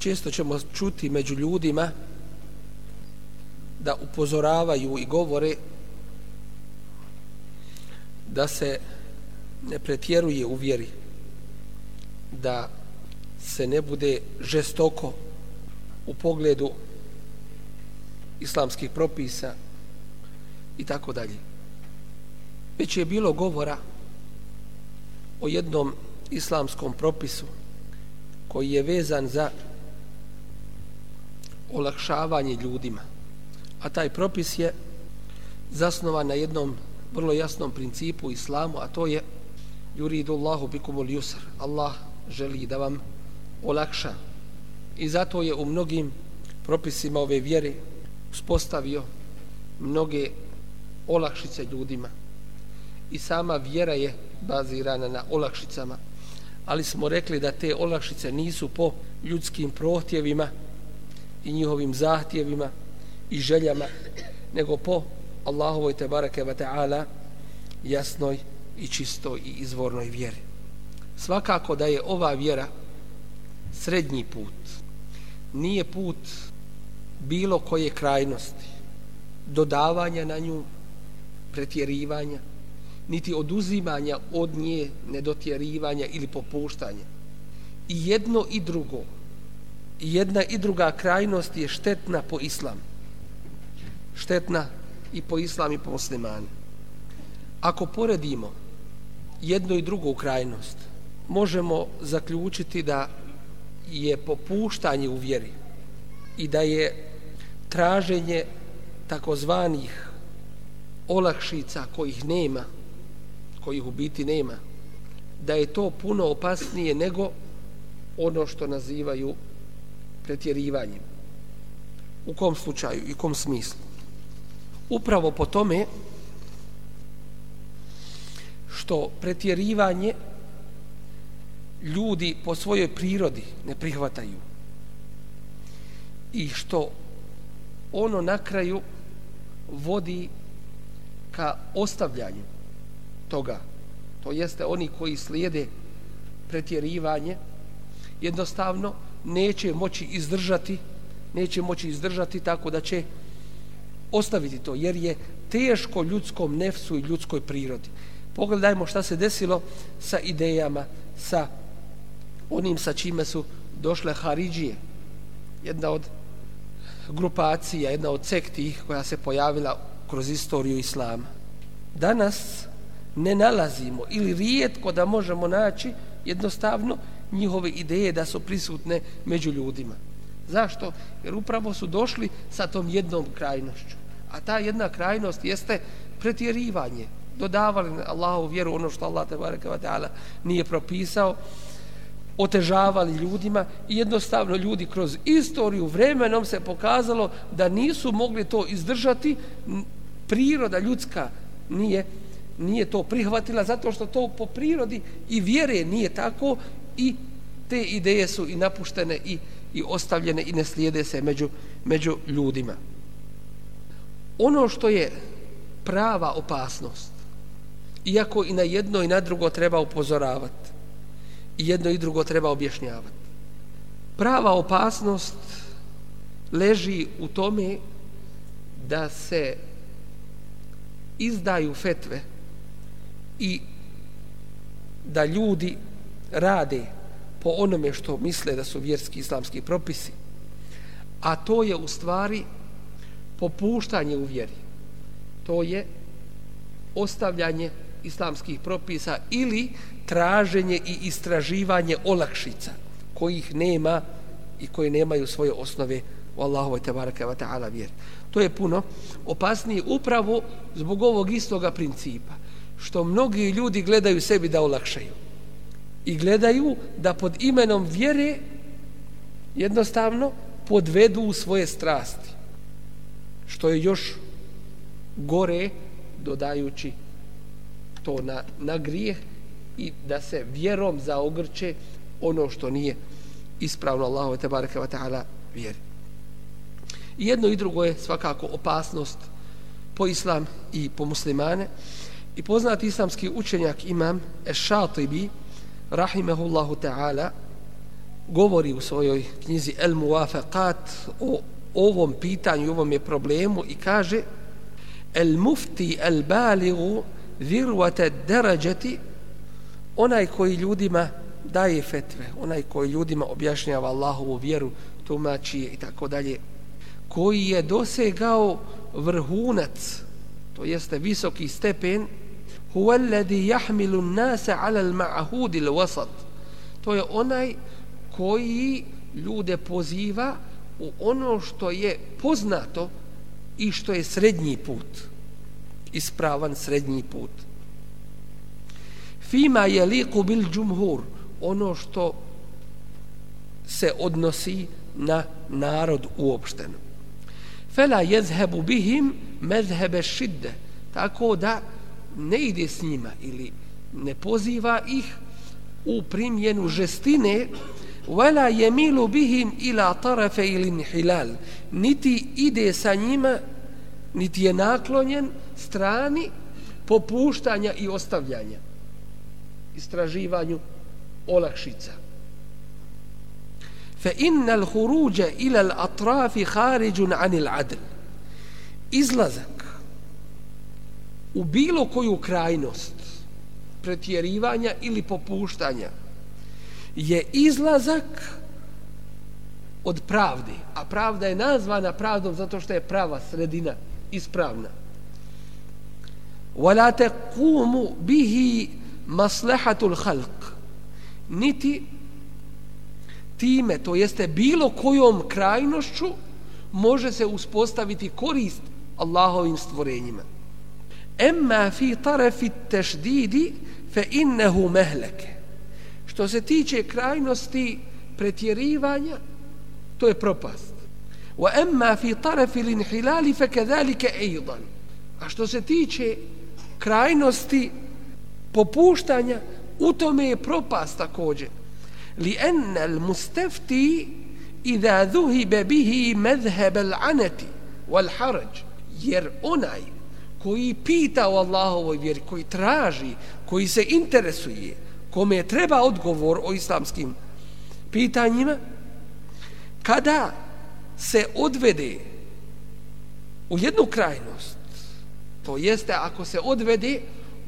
Često ćemo čuti među ljudima da upozoravaju i govore da se ne pretjeruje u vjeri da se ne bude žestoko u pogledu islamskih propisa i tako dalje. Već je bilo govora o jednom islamskom propisu koji je vezan za olakšavanje ljudima. A taj propis je zasnovan na jednom vrlo jasnom principu islamu, a to je yuridu Allahu bikumul yusr. Allah želi da vam olakša. I zato je u mnogim propisima ove vjere uspostavio mnoge olakšice ljudima. I sama vjera je bazirana na olakšicama. Ali smo rekli da te olakšice nisu po ljudskim prohtjevima, i njihovim zahtjevima i željama, nego po Allahovoj te bareke ve ta'ala jasnoj i čistoj i izvornoj vjeri. Svakako da je ova vjera srednji put. Nije put bilo koje krajnosti, dodavanja na nju, pretjerivanja, niti oduzimanja od nje, nedotjerivanja ili popuštanja. I jedno i drugo jedna i druga krajnost je štetna po islam. Štetna i po islam i po muslimani. Ako poredimo jednu i drugu krajnost, možemo zaključiti da je popuštanje u vjeri i da je traženje takozvanih olakšica kojih nema, kojih u biti nema, da je to puno opasnije nego ono što nazivaju pretjerivanjem. U kom slučaju i kom smislu? Upravo po tome što pretjerivanje ljudi po svojoj prirodi ne prihvataju i što ono na kraju vodi ka ostavljanju toga. To jeste oni koji slijede pretjerivanje jednostavno neće moći izdržati neće moći izdržati tako da će ostaviti to jer je teško ljudskom nefsu i ljudskoj prirodi. Pogledajmo šta se desilo sa idejama sa onim sa čime su došle Haridžije jedna od grupacija jedna od sekti koja se pojavila kroz istoriju Islama. Danas ne nalazimo ili rijetko da možemo naći jednostavno njihove ideje da su prisutne među ljudima. Zašto? Jer upravo su došli sa tom jednom krajnošću. A ta jedna krajnost jeste pretjerivanje. Dodavali na Allahu vjeru ono što Allah ta'ala nije propisao otežavali ljudima i jednostavno ljudi kroz istoriju vremenom se pokazalo da nisu mogli to izdržati priroda ljudska nije nije to prihvatila zato što to po prirodi i vjere nije tako i te ideje su i napuštene i, i ostavljene i ne slijede se među, među ljudima. Ono što je prava opasnost, iako i na jedno i na drugo treba upozoravati, i jedno i drugo treba objašnjavati, prava opasnost leži u tome da se izdaju fetve i da ljudi rade po onome što misle da su vjerski islamski propisi, a to je u stvari popuštanje u vjeri. To je ostavljanje islamskih propisa ili traženje i istraživanje olakšica kojih nema i koji nemaju svoje osnove u Allahu te baraka wa ta'ala vjeri. To je puno opasnije upravo zbog ovog istoga principa što mnogi ljudi gledaju sebi da olakšaju i gledaju da pod imenom vjere jednostavno podvedu u svoje strasti što je još gore dodajući to na, na grijeh i da se vjerom zaogrče ono što nije ispravno Allahu te bareke ve taala vjeri. I jedno i drugo je svakako opasnost po islam i po muslimane. I poznati islamski učenjak imam Eš-Šatibi rahimehullahu ta'ala govori u svojoj knjizi El Muwafaqat o ovom pitanju, ovom je problemu i kaže El mufti el baligu zirvate derađeti onaj koji ljudima daje fetve, onaj koji ljudima objašnjava Allahovu vjeru, tumači i tako dalje, koji je dosegao vrhunac, to jeste visoki stepen, huwa alladhi yahmilu an-nasa 'ala al-ma'hud al-wasat. To je onaj koji ljude poziva u ono što je poznato i što je srednji put. Ispravan srednji put. Fima yaliqu bil jumhur, ono što se odnosi na narod uopšteno. Fela yezhebu bihim mezhebe šidde, tako da ne ide s njima ili ne poziva ih u primjenu žestine wala yamilu bihim ila tarafe ili hilal. Niti ide sa njima niti je naklonjen strani popuštanja i ostavljanja istraživanju olakšica. Fa innal khuruja ila al atraf kharijun an al adl. Izlazak u bilo koju krajnost pretjerivanja ili popuštanja je izlazak od pravde a pravda je nazvana pravdom zato što je prava sredina ispravna. Wala taqumu bihi maslahatul khalq. Niti time to jeste bilo kojom krajnošću može se uspostaviti korist Allahovim stvorenjima emma fi tarafi tešdidi fe innehu mehleke. što se tiče krajnosti pretjerivanja to je propast wa emma fi tarafi linhilali fe kedalike ejdan. a što se tiče krajnosti popuštanja u tome je propast također li enna al mustafti idha dhuhiba bihi madhhab al wal haraj jer onaj koji pita o Allahovoj vjeri, koji traži, koji se interesuje, kome je treba odgovor o islamskim pitanjima, kada se odvede u jednu krajnost, to jeste ako se odvede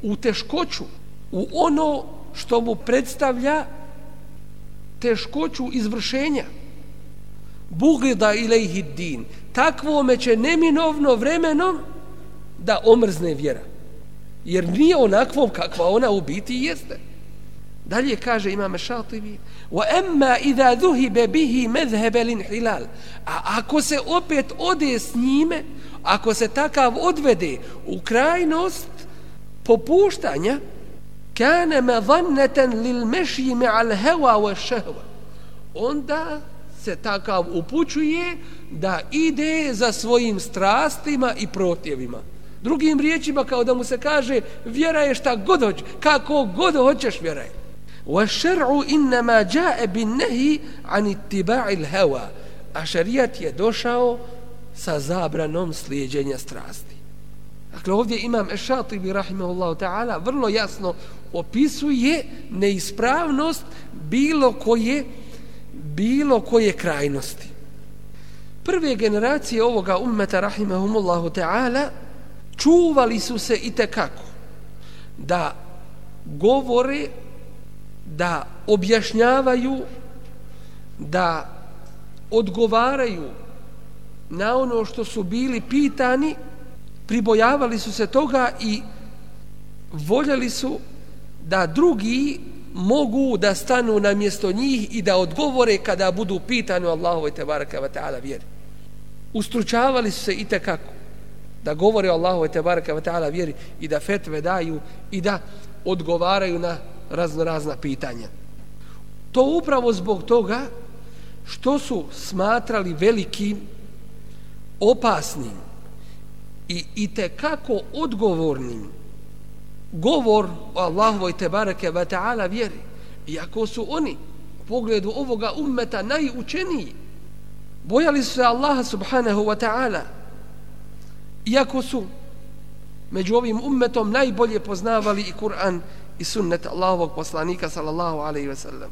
u teškoću, u ono što mu predstavlja teškoću izvršenja, bugida ilaihi din, takvome će neminovno vremenom da omrzne vjera. Jer nije onakvom kakva ona u biti jeste. Dalje kaže imam Šatibi wa emma idha dhuhiba bihi madhhab al-inhilal a ako se opet ode s njime ako se takav odvede u krajnost popuštanja kana madhannatan lil mashi ma'a al-hawa wa shahwa onda se takav upućuje da ide za svojim strastima i protjevima Drugim riječima kao da mu se kaže vjera je šta god hoće, kako god hoćeš vjera je. Wa šer'u innama jae bin nehi an ittiba'il hewa. A šarijat je došao sa zabranom slijedjenja strasti. Dakle, ovdje imam Ešatibi, rahimahullahu ta'ala, vrlo jasno opisuje neispravnost bilo koje bilo koje krajnosti. Prve generacije ovoga ummeta, rahimahumullahu ta'ala, čuvali su se i kako da govore da objašnjavaju da odgovaraju na ono što su bili pitani pribojavali su se toga i voljeli su da drugi mogu da stanu na mjesto njih i da odgovore kada budu pitani Allahovoj te baraka wa ta'ala vjeri. Ustručavali su se i kako da govore o Allahu te baraka ta'ala vjeri i da fetve daju i da odgovaraju na razno razna pitanja. To upravo zbog toga što su smatrali velikim, opasnim i, i te kako odgovornim govor o Allahovoj te bareke wa ta'ala vjeri. Iako su oni u pogledu ovoga ummeta najučeniji, bojali su se Allaha subhanahu wa ta'ala, iako su među ovim ummetom najbolje poznavali i Kur'an i sunnet Allahovog poslanika sallallahu alaihi ve sellem.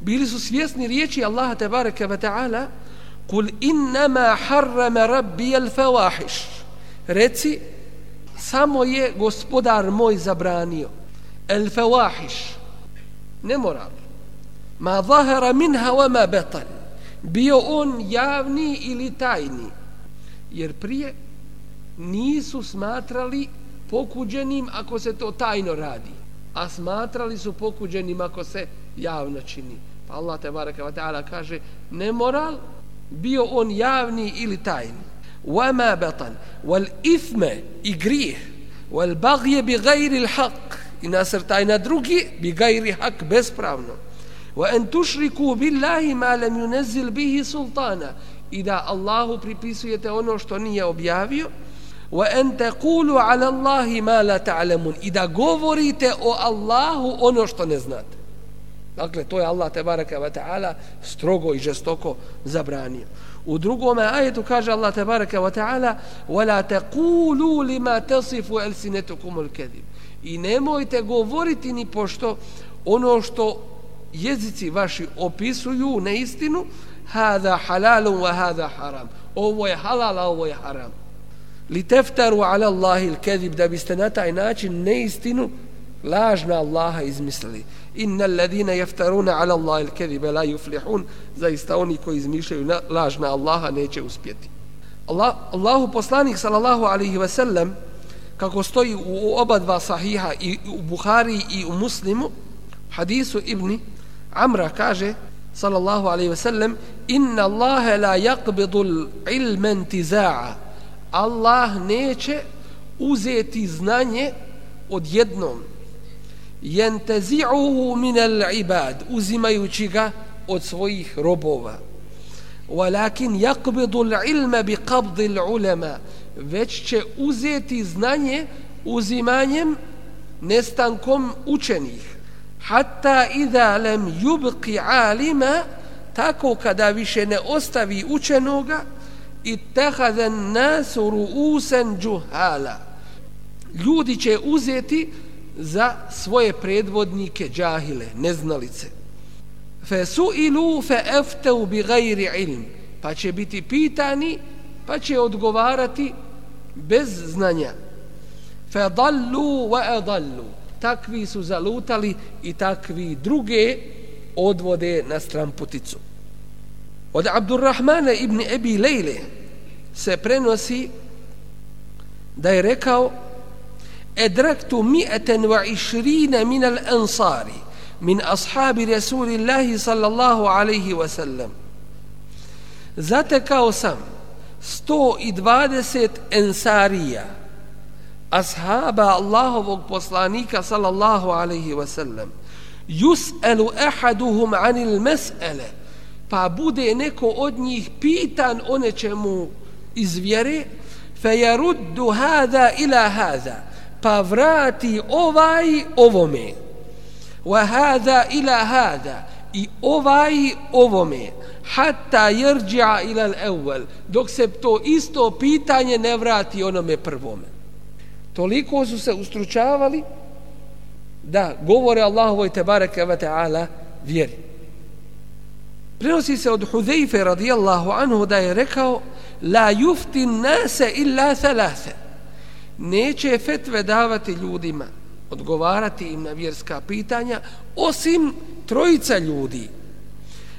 Bili su svjesni riječi Allaha tebareke ve ta'ala Kul innama harrama rabbi al fawahish. Reci samo je gospodar moj zabranio el fawahish. Nemoral ma zahara minha wa ma batan. Bio on javni ili tajni. Jer prije nisu smatrali pokuđenim ako se to tajno radi a smatrali su pokuđenim ako se javno čini pa Allah te baraka wa ta'ala kaže nemoral bio on javni ili tajni وما بطن والإثم إجريه والبغي بغير الحق إن أسرتاي ندرجي بغير حق بس براونو وأن تشركوا بالله ما لم ينزل به سلطانا إذا الله pripisujete ono što nije objavio وأن تقولوا على الله ما لا تعلمون إذا govorite o Allahu ono što ne znate Dakle, to je Allah te baraka wa ta'ala strogo i žestoko zabranio. U drugom ajetu kaže Allah te baraka wa ta'ala وَلَا تَقُولُوا لِمَا تَصِفُ أَلْسِنَتُكُمُ الْكَذِبِ I nemojte govoriti ni pošto ono što jezici vaši opisuju na istinu هَذَا حَلَالٌ وَهَذَا حَرَامٌ Ovo je halal, a ovo je haram. Li teftaru ala Allahi il da biste na taj način neistinu lažna Allaha izmislili. Innal ladina yaftaruna ala Allahi al-kadhiba la yuflihun zaista oni koji izmišljaju laž Allaha neće uspjeti. Allah Allahu poslanik sallallahu alaihi ve sellem kako stoji u oba dva sahiha i u Buhari i u Muslimu hadisu ibni Amra kaže sallallahu alaihi ve sellem inna Allaha la yaqbidu al-ilma intiza'a. Allah neće uzeti znanje odjednom. Jentezi'uhu min al-ibad uzimajući ga od svojih robova. Walakin yaqbidu al-ilma bi qabd al-ulama već će uzeti znanje uzimanjem nestankom učenih. Hatta idha lam yubqi alima tako kada više ne ostavi učenoga ittakhadha an-nas ru'usan juhala ljudi će uzeti za svoje predvodnike džahile, neznalice. Fe su ilu fe efteu bi gajri ilm. Pa će biti pitani, pa će odgovarati bez znanja. Fe dallu wa edallu. Takvi su zalutali i takvi druge odvode na stramputicu. Od Abdurrahmana ibn Ebi Lejle se prenosi da je rekao Edraktu mi'eten wa išrina minal ansari min ashabi Rasulillahi sallallahu alaihi wa sallam. Zatekao sam 120 ensarija ashaba Allahovog poslanika sallallahu alaihi wa sallam. Yus'alu ahaduhum anil mes'ele pa bude neko od njih pitan o nečemu iz vjere fa yaruddu ila hada, pa vrati ovaj ovome. Wa hada ila hada i ovaj ovome. Hatta yerji'a ila al-awwal dok se to isto pitanje ne vrati onome prvome. Toliko su se ustručavali da govore Allahovoj tebareke ve taala vjeri prenosi se od Hudejfe radijallahu anhu da je rekao la yufti nase illa thalatha. Neće fetve davati ljudima odgovarati im na vjerska pitanja osim trojica ljudi.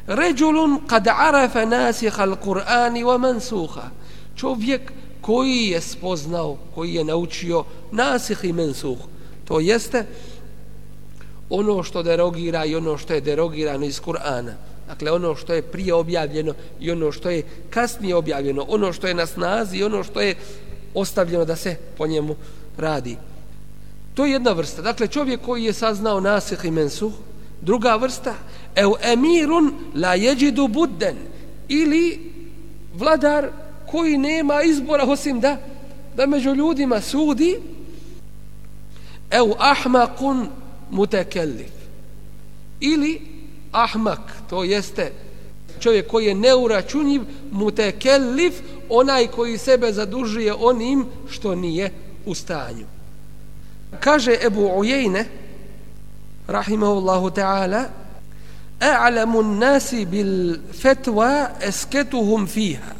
Ređulun kad arafa nasiha al-Qur'ani wa mansuha čovjek koji je spoznao koji je naučio nasih i mensuh to jeste ono što derogira i ono što je derogirano iz Kur'ana dakle ono što je prije objavljeno i ono što je kasnije objavljeno ono što je na snazi i ono što je ostavljeno da se po njemu radi. To je jedna vrsta. Dakle čovjek koji je saznao nasih i mensuh druga vrsta eu emirun la jeđidu budden ili vladar koji nema izbora osim da da među ljudima sudi eu ahmakun mutekellif ili ahmak to jeste čovjek koji je neuračunjiv mutekellif onaj koji sebe zadužuje onim što nije u stanju kaže Ebu Ujejne rahimahullahu ta'ala a'lamu nasi bil fetva esketuhum fiha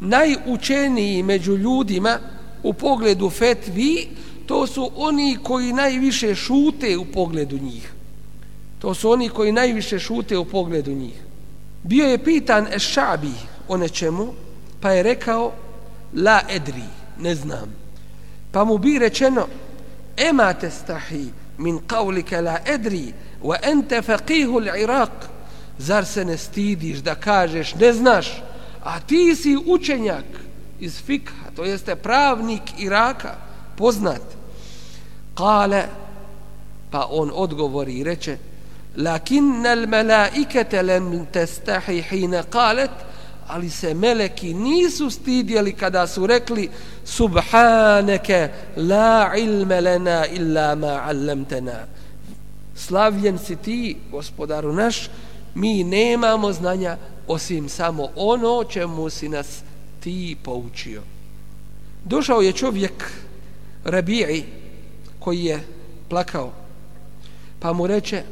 najučeniji među ljudima u pogledu fetvi to su oni koji najviše šute u pogledu njih. To su oni koji najviše šute u pogledu njih. Bio je pitan Ešabi o nečemu, pa je rekao la edri, ne znam. Pa mu bi rečeno ema te stahi min qavlike la edri wa ente faqihu l'Iraq zar se ne stidiš da kažeš ne znaš a ti si učenjak iz fikha, to jeste pravnik Iraka, poznat. Kale, pa on odgovori i reče, lakin al malaikete lem testahi hina kalet, ali se meleki nisu stidjeli kada su rekli subhaneke la ilme lena illa ma allamtena. Slavljen si ti, gospodaru naš, mi nemamo znanja osim samo ono čemu si nas ti poučio. Došao je čovjek Rabiji koji je plakao pa mu reče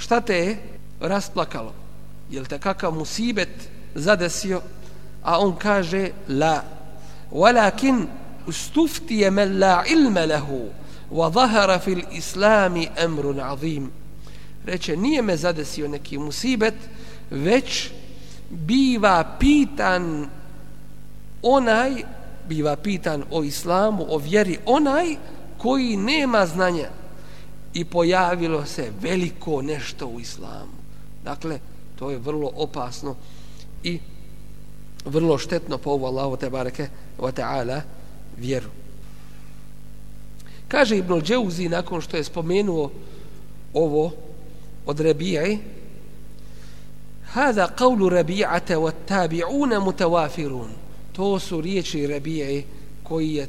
šta te je rasplakalo? Jel te kakav musibet zadesio? A on kaže la walakin ustuftije men la ilme lehu wa zahara fil islami emrun azim. Reče nije me zadesio neki musibet već biva pitan onaj biva pitan o islamu, o vjeri onaj koji nema znanja i pojavilo se veliko nešto u islamu. Dakle, to je vrlo opasno i vrlo štetno po ovu Allahu te bareke wa ta'ala vjeru. Kaže Ibn Džeuzi nakon što je spomenuo ovo od Rebijaj, Hada qawlu Rabi'ata wa tabi'una mutawafirun. To su riječi Rabi'e koji je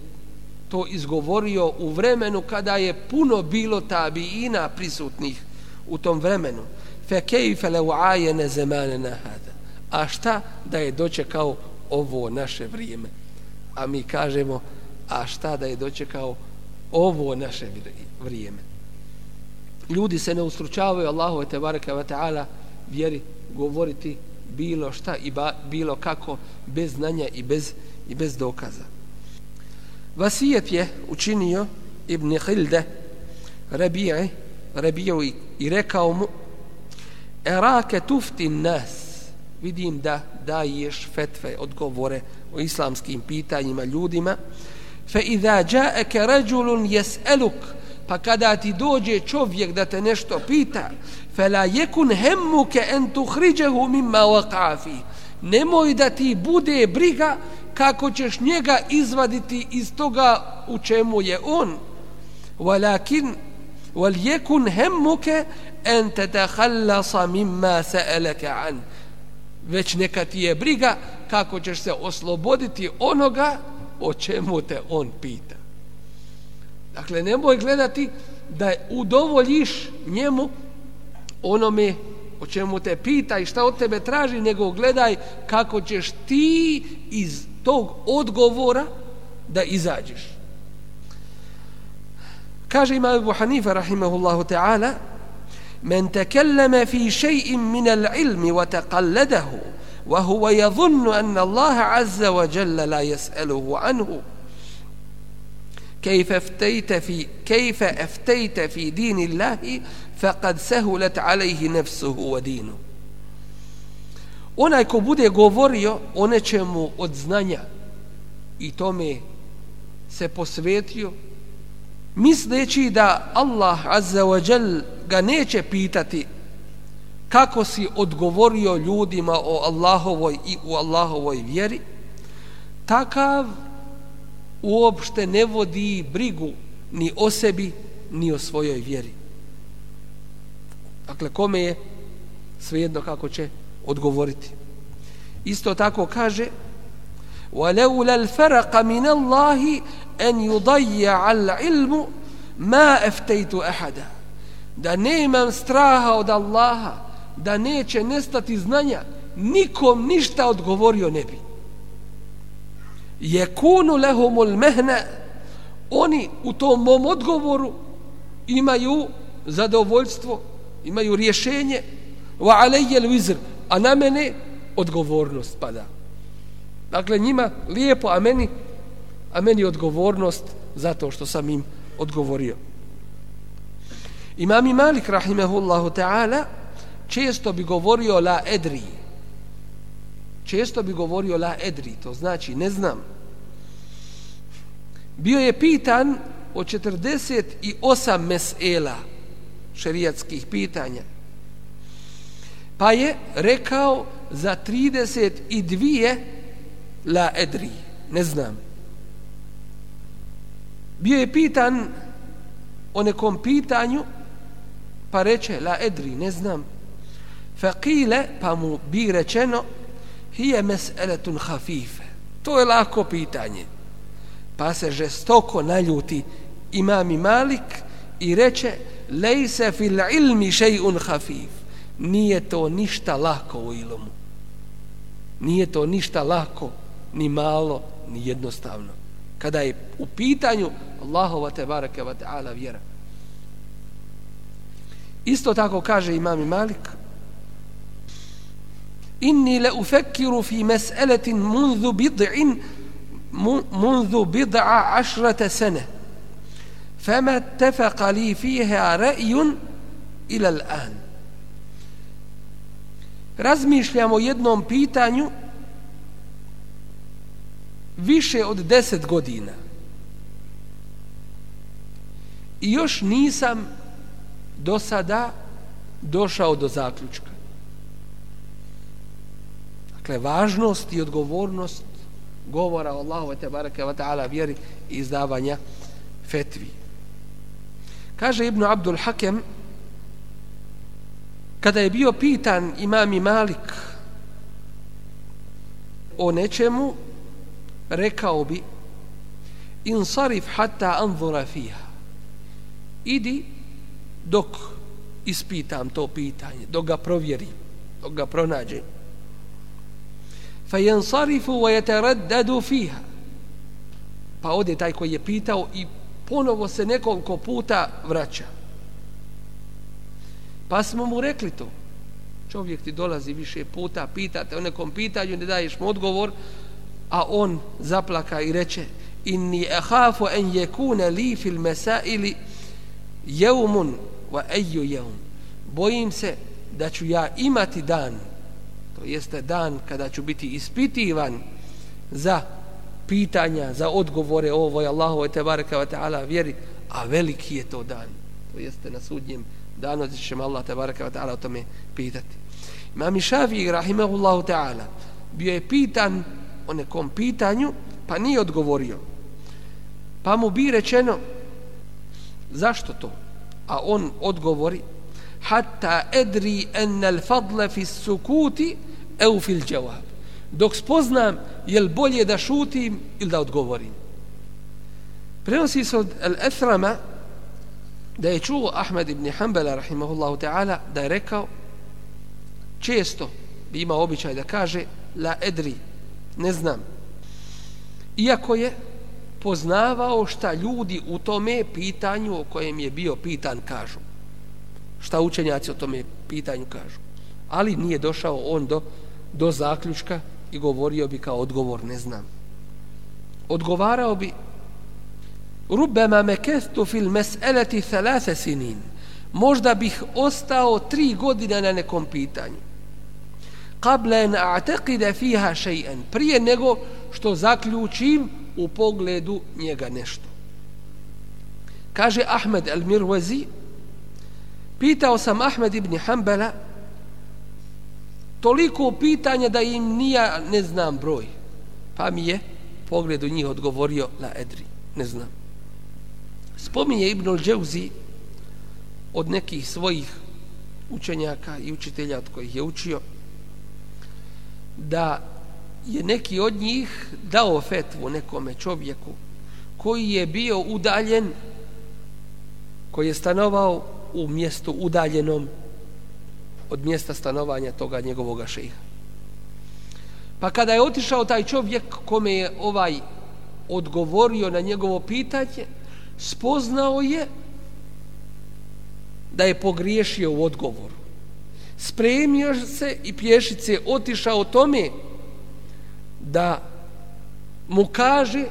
to izgovorio u vremenu kada je puno bilo tabiina prisutnih u tom vremenu. Fe kejfe le uajene zemane na hada. A šta da je dočekao ovo naše vrijeme? A mi kažemo, a šta da je dočekao ovo naše vrijeme? Ljudi se ne ustručavaju Allahu te baraka wa ta'ala vjeri govoriti bilo šta i ba, bilo kako bez znanja i bez i bez dokaza. Vasijet je učinio Ibn Hilde Rabije Rabije i, i rekao mu Erake tufti nas. Vidim da daješ fetve odgovore o islamskim pitanjima ljudima. Fa iza ja'aka rajulun yas'aluk. Pa kada ti dođe čovjek da te nešto pita fela yekun hemmuke en tuhriđehu mimma waqafi nemoj da ti bude briga kako ćeš njega izvaditi iz toga u čemu je on. Walakin wal yakun hammuka an tatakhallas mimma sa'alaka an. Već neka ti je briga kako ćeš se osloboditi onoga o čemu te on pita. Dakle nemoj gledati da udovoljiš njemu onome o čemu te pita i šta od tebe traži, nego gledaj kako ćeš ti iz tog odgovora da izađeš. Kaže ima Abu Hanifa rahimahullahu ta'ala Men tekelleme fi še'in min al-ilmi wa taqalladahu wa huwa yadhunnu anna Allah azza wa jalla la yas'aluhu anhu كيف افتيت في كيف افتيت في دين الله faqad sahulat alayhi nafsuhu wa dinu onaj ko bude govorio o nečemu od znanja i tome se posvetio misleći da Allah azza wa jal ga neće pitati kako si odgovorio ljudima o Allahovoj i u Allahovoj vjeri takav uopšte ne vodi brigu ni o sebi ni o svojoj vjeri. dakle kome je svejedno kako će odgovoriti isto tako kaže ولولا الفرق من الله أن يضيع العلم ما أفتيت أحدا da nemam straha od Allaha da neće nestati znanja nikom ništa odgovorio ne bi jekunu lehumul mehne oni u tom mom odgovoru imaju zadovoljstvo imaju rješenje wa alayya al-wizr a na mene odgovornost pada. Dakle njima lijepo a meni a meni odgovornost zato što sam im odgovorio. Imam Malik rahimehullahu ta'ala često bi govorio la edri. Često bi govorio la edri to znači ne znam. Bio je pitan o 48 mesela šerijatskih pitanja. Pa je rekao za 32 la edri ne znam. Bio je pitan o nekom pitanju pa reče la edri ne znam. Faqile pa mu bi rečeno hije mes'eletun hafife. To je lako pitanje. Pa se žestoko naljuti imam i malik i reče lejse fil ilmi še'un hafif. Nije to ništa lako u ilmu nije to ništa lako ni malo ni jednostavno. Kada je u pitanju Allahova te barake wa ta'ala vjera. Isto tako kaže imam malik inni le ufekiru fi mes'eletin munzu bid'in munzu bid'a ašrata sene فما اتفق لي fiha رأي ila الآن razmišljamo o jednom pitanju više od deset godina i još nisam do sada došao do zaključka. Dakle, važnost i odgovornost govora Allahu te bareke ve taala vjeri i izdavanja fetvi. Kaže Ibn Abdul Hakem kada je bio pitan imam Malik o nečemu rekao bi insarif hatta anzura fiha. Idi dok ispitam to pitanje dok ga provjerim dok ga pronađem. Fa yansarifu wa fiha. Pa ode taj koji je pitao i ponovo se nekoliko puta vraća. Pa smo mu rekli to. Čovjek ti dolazi više puta pitate o nekom pitanju ne daješ mu odgovor a on zaplaka i reče inni ahafu en yekuna li fil masaili jeumun wa eju jeum bojim se da ću ja imati dan to jeste dan kada ću biti ispitivan za pitanja, za odgovore ovoj Allahu te baraka wa ta'ala vjeri a veliki je to dan to jeste na sudnjem danu da ćemo Allah te baraka wa ta'ala o tome pitati. Imam Šafi rahimahullahu ta'ala bio je pitan o nekom pitanju pa nije odgovorio. Pa mu bi rečeno zašto to? A on odgovori hatta edri en al fadla fi sukuti eu fil džavab dok spoznam je bolje da šutim ili da odgovorim prenosi se od al ethrama da je čuo Ahmed ibn Hanbala rahimahullahu ta'ala da je rekao često bi imao običaj da kaže la edri ne znam iako je poznavao šta ljudi u tome pitanju o kojem je bio pitan kažu. Šta učenjaci o tome pitanju kažu. Ali nije došao on do, do zaključka i govorio bi kao odgovor, ne znam. Odgovarao bi rubema mekestu fil mes'eleti thalase sinin. Možda bih ostao tri godine na nekom pitanju. Kable en a'teqide fiha shay'an. Prije nego što zaključim u pogledu njega nešto. Kaže Ahmed al-Mirwazi pitao sam Ahmed ibn Hanbala toliko pitanja da im nija ne znam broj. Pa mi je pogled u njih odgovorio la edri. Ne znam. Spominje Ibn al-Dževzi od nekih svojih učenjaka i učitelja od kojih je učio da je neki od njih dao fetvu nekome čovjeku koji je bio udaljen koji je stanovao u mjestu udaljenom od mjesta stanovanja toga njegovog šeha. Pa kada je otišao taj čovjek kome je ovaj odgovorio na njegovo pitanje, spoznao je da je pogriješio u odgovoru. Spremio se i pješice otišao tome da mu kaže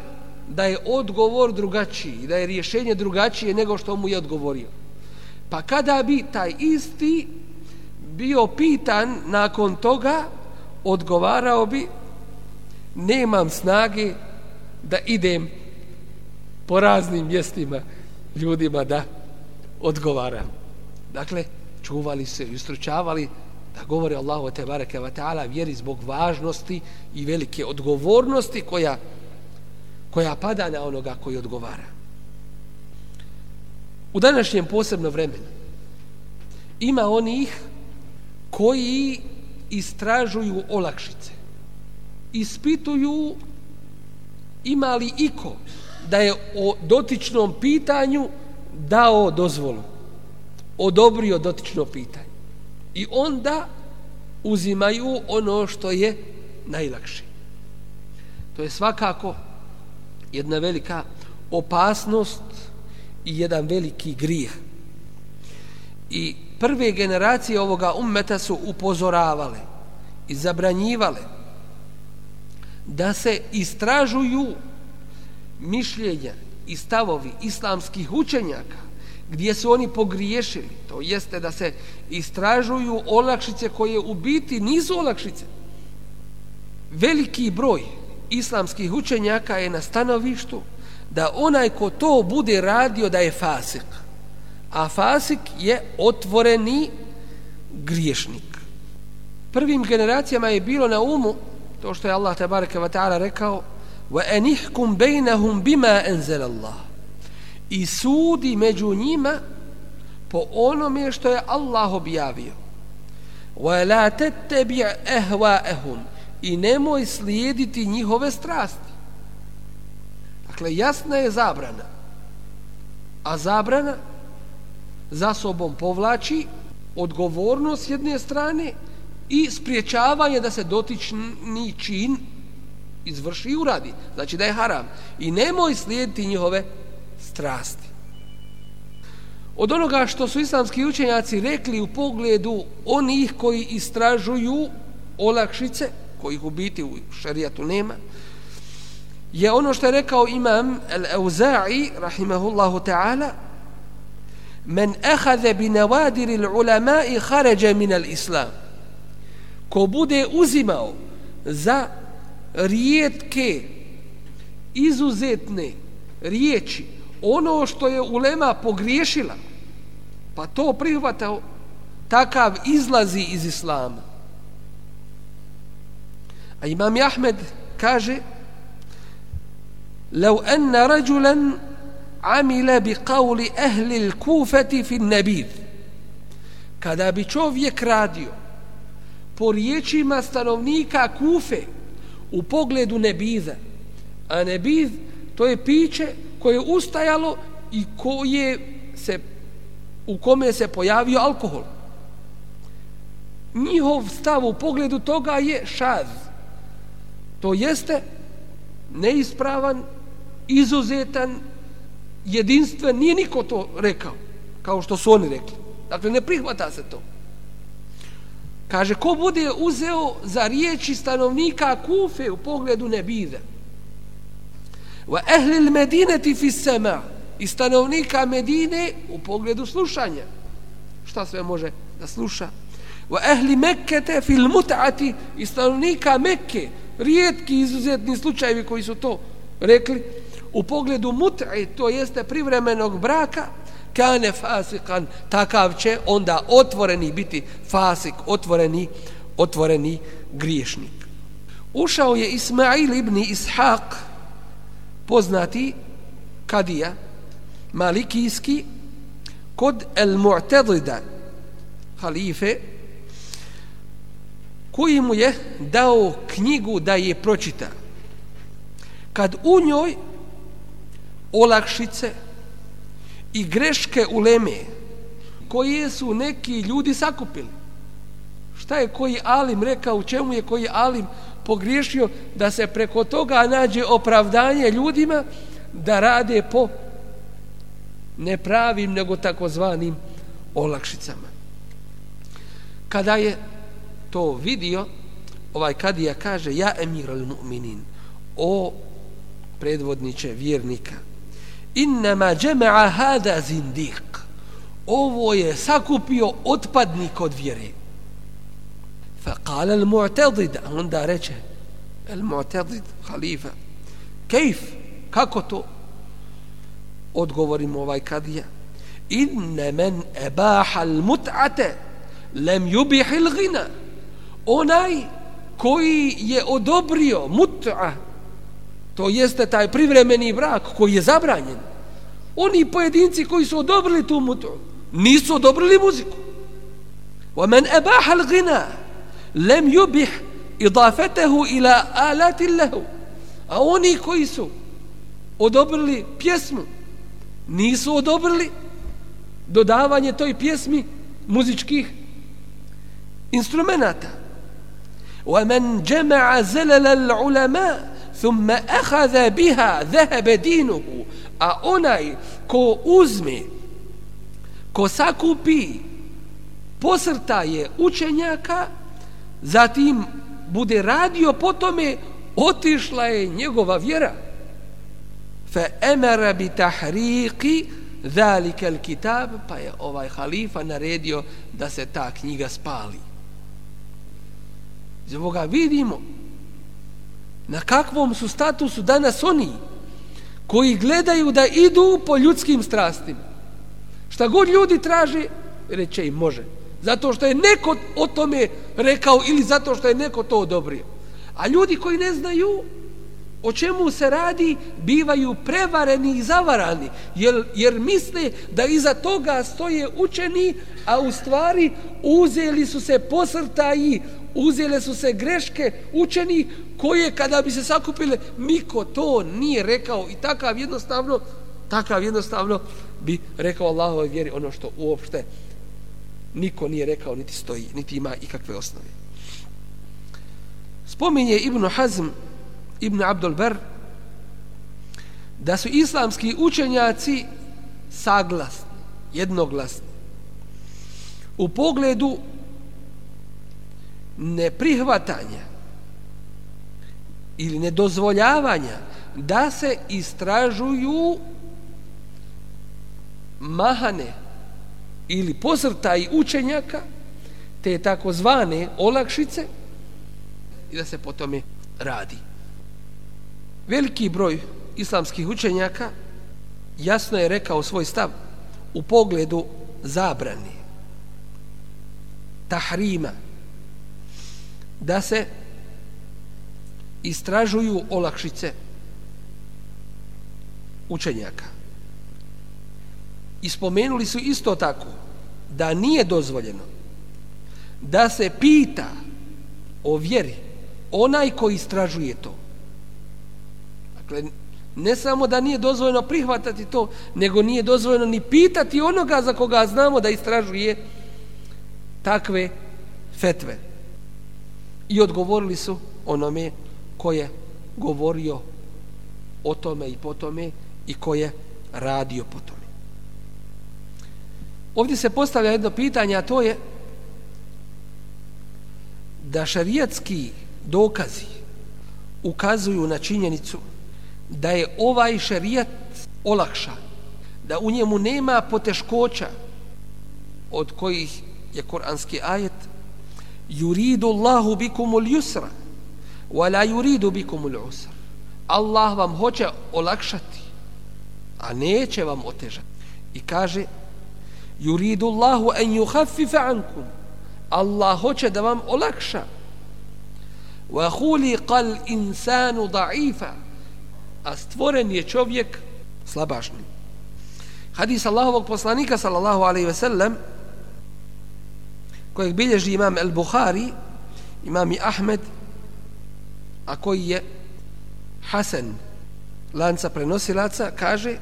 da je odgovor drugačiji, da je rješenje drugačije nego što mu je odgovorio. Pa kada bi taj isti bio pitan nakon toga, odgovarao bi nemam snage da idem po raznim mjestima ljudima da odgovaram. Dakle, čuvali se i ustručavali da govore Allahu te bareke ve taala vjeri zbog važnosti i velike odgovornosti koja koja pada na onoga koji odgovara. U današnjem posebno vremenu ima onih koji istražuju olakšice. Ispituju ima li iko da je o dotičnom pitanju dao dozvolu odobrio dotično pitanje. I onda uzimaju ono što je najlakše. To je svakako jedna velika opasnost i jedan veliki grijeh. I prve generacije ovoga ummeta su upozoravale i zabranjivale da se istražuju mišljenja i stavovi islamskih učenjaka gdje su oni pogriješili. To jeste da se istražuju olakšice koje u biti nisu olakšice. Veliki broj islamskih učenjaka je na stanovištu da onaj ko to bude radio da je fasik. A fasik je otvoreni griješnik. Prvim generacijama je bilo na umu to što je Allah tabaraka wa ta'ala rekao wa anihkum bainahum bima anzala Allah i sudi među njima po onome što je Allah objavio. Wa la tattabi' i nemoj slijediti njihove strasti. Dakle, jasna je zabrana. A zabrana za sobom povlači odgovornost s jedne strane i spriječavanje da se dotični čin izvrši i uradi. Znači da je haram. I nemoj slijediti njihove strasti. Od onoga što su islamski učenjaci rekli u pogledu onih koji istražuju olakšice, kojih u biti u šarijatu nema, je ono što je rekao imam Al-Auza'i, rahimahullahu ta'ala, men ehade bi navadiri l'ulama i haređe min al-islam. Ko bude uzimao za rijetke, izuzetne riječi ono što je ulema pogriješila pa to prihvata takav izlazi iz islama a imam Ahmed kaže لو أن رجلا amile bi kauli ehli kufeti fin nebid. Kada bi čovjek radio po riječima stanovnika kufe u pogledu nebiza, a nebiz to je piće koje je ustajalo i koje se, u kome se pojavio alkohol. Njihov stav u pogledu toga je šaz. To jeste neispravan, izuzetan jedinstven, nije niko to rekao, kao što su oni rekli. Dakle, ne prihvata se to. Kaže, ko bude uzeo za riječi stanovnika Kufe u pogledu nebide, wa ahli al-madinati fi as-sama' i stanovnika Medine u pogledu slušanja. Šta sve može da sluša? Wa ahli Mekkete fil mut'ati i stanovnika Mekke, rijetki izuzetni slučajevi koji su to rekli, u pogledu mut'i, to jeste privremenog braka, kane fasikan, takav će onda otvoreni biti fasik, otvoreni, otvoreni griješnik. Ušao je Ismail ibn Ishaq, poznati kadija, malikijski, kod El Mu'tadida, halife, koji mu je dao knjigu da je pročita. Kad u njoj olakšice i greške uleme koje su neki ljudi sakupili. Šta je koji alim rekao, u čemu je koji alim pogriješio da se preko toga nađe opravdanje ljudima da rade po nepravim nego takozvanim olakšicama. Kada je to vidio, ovaj kadija kaže, ja emir al mu'minin, o predvodniče vjernika, innama džema'a hada zindik, ovo je sakupio otpadnik od vjere. Fa kala al mu'tadid, onda reče, al mu'tadid, halifa, kejf, kako to? Odgovorimo ovaj kadija, inne men ebaha al mut'ate, lem yubih il gina, onaj koji je odobrio mut'a, to jeste taj privremeni brak koji je zabranjen, oni pojedinci koji su odobrili tu mut'u, nisu odobrili muziku. ومن أباح الغنى لم يبح إضافته إلى آلات له a oni koji su odobrili pjesmu nisu odobrili dodavanje toj pjesmi muzičkih instrumenta ومن جمع زلل العلماء thumma akhadha biha dhahaba dinuhu. A onaj ko uzme ko sakupi posrta je učenjaka zatim bude radio po tome otišla je njegova vjera. Fa amara bi tahriqi zalika alkitab pa je ovaj halifa naredio da se ta knjiga spali. Zbog vidimo na kakvom su statusu danas oni koji gledaju da idu po ljudskim strastima. Šta god ljudi traže, reće im može. Zato što je neko o tome rekao ili zato što je neko to odobrio. A ljudi koji ne znaju o čemu se radi, bivaju prevareni i zavarani, jer, jer misle da iza toga stoje učeni, a u stvari uzeli su se posrtaji uzele su se greške učeni koje kada bi se sakupile niko to nije rekao. I takav jednostavno takav jednostavno bi rekao Allahove vjeri ono što uopšte niko nije rekao niti stoji niti ima ikakve osnove. Spominje Ibn Hazm Ibn Abdul Ber da su islamski učenjaci saglasni jednoglasni u pogledu neprihvatanja ili nedozvoljavanja da se istražuju mahane ili posrtaj učenjaka te takozvane olakšice i da se po tome radi. Veliki broj islamskih učenjaka jasno je rekao svoj stav u pogledu zabrani tahrima da se istražuju olakšice učenjaka. I spomenuli su isto tako da nije dozvoljeno da se pita o vjeri onaj koji istražuje to. Dakle, ne samo da nije dozvoljeno prihvatati to, nego nije dozvoljeno ni pitati onoga za koga znamo da istražuje takve fetve i odgovorili su onome ko je govorio o tome i po tome i ko je radio po tome. Ovdje se postavlja jedno pitanje, a to je da šarijatski dokazi ukazuju na činjenicu da je ovaj šerijat olakšan, da u njemu nema poteškoća od kojih je kuranski ajet yuridu Allahu bikum ul yusra wa la yuridu bikum ul usra. Allah vam hoće olakšati a neće vam otežati. I kaže yuridu Allahu an yukhaffifa ankum. Allah hoće da vam olakša. Wa khuliqa al-insanu da'ifa a stvoren je čovjek slabašni hadis Allahovog poslanika sallallahu alejhi ve sellem kojeg bilježi imam el-Bukhari, imam i Ahmed, a koji je Hasan, lanca prenosilaca, kaže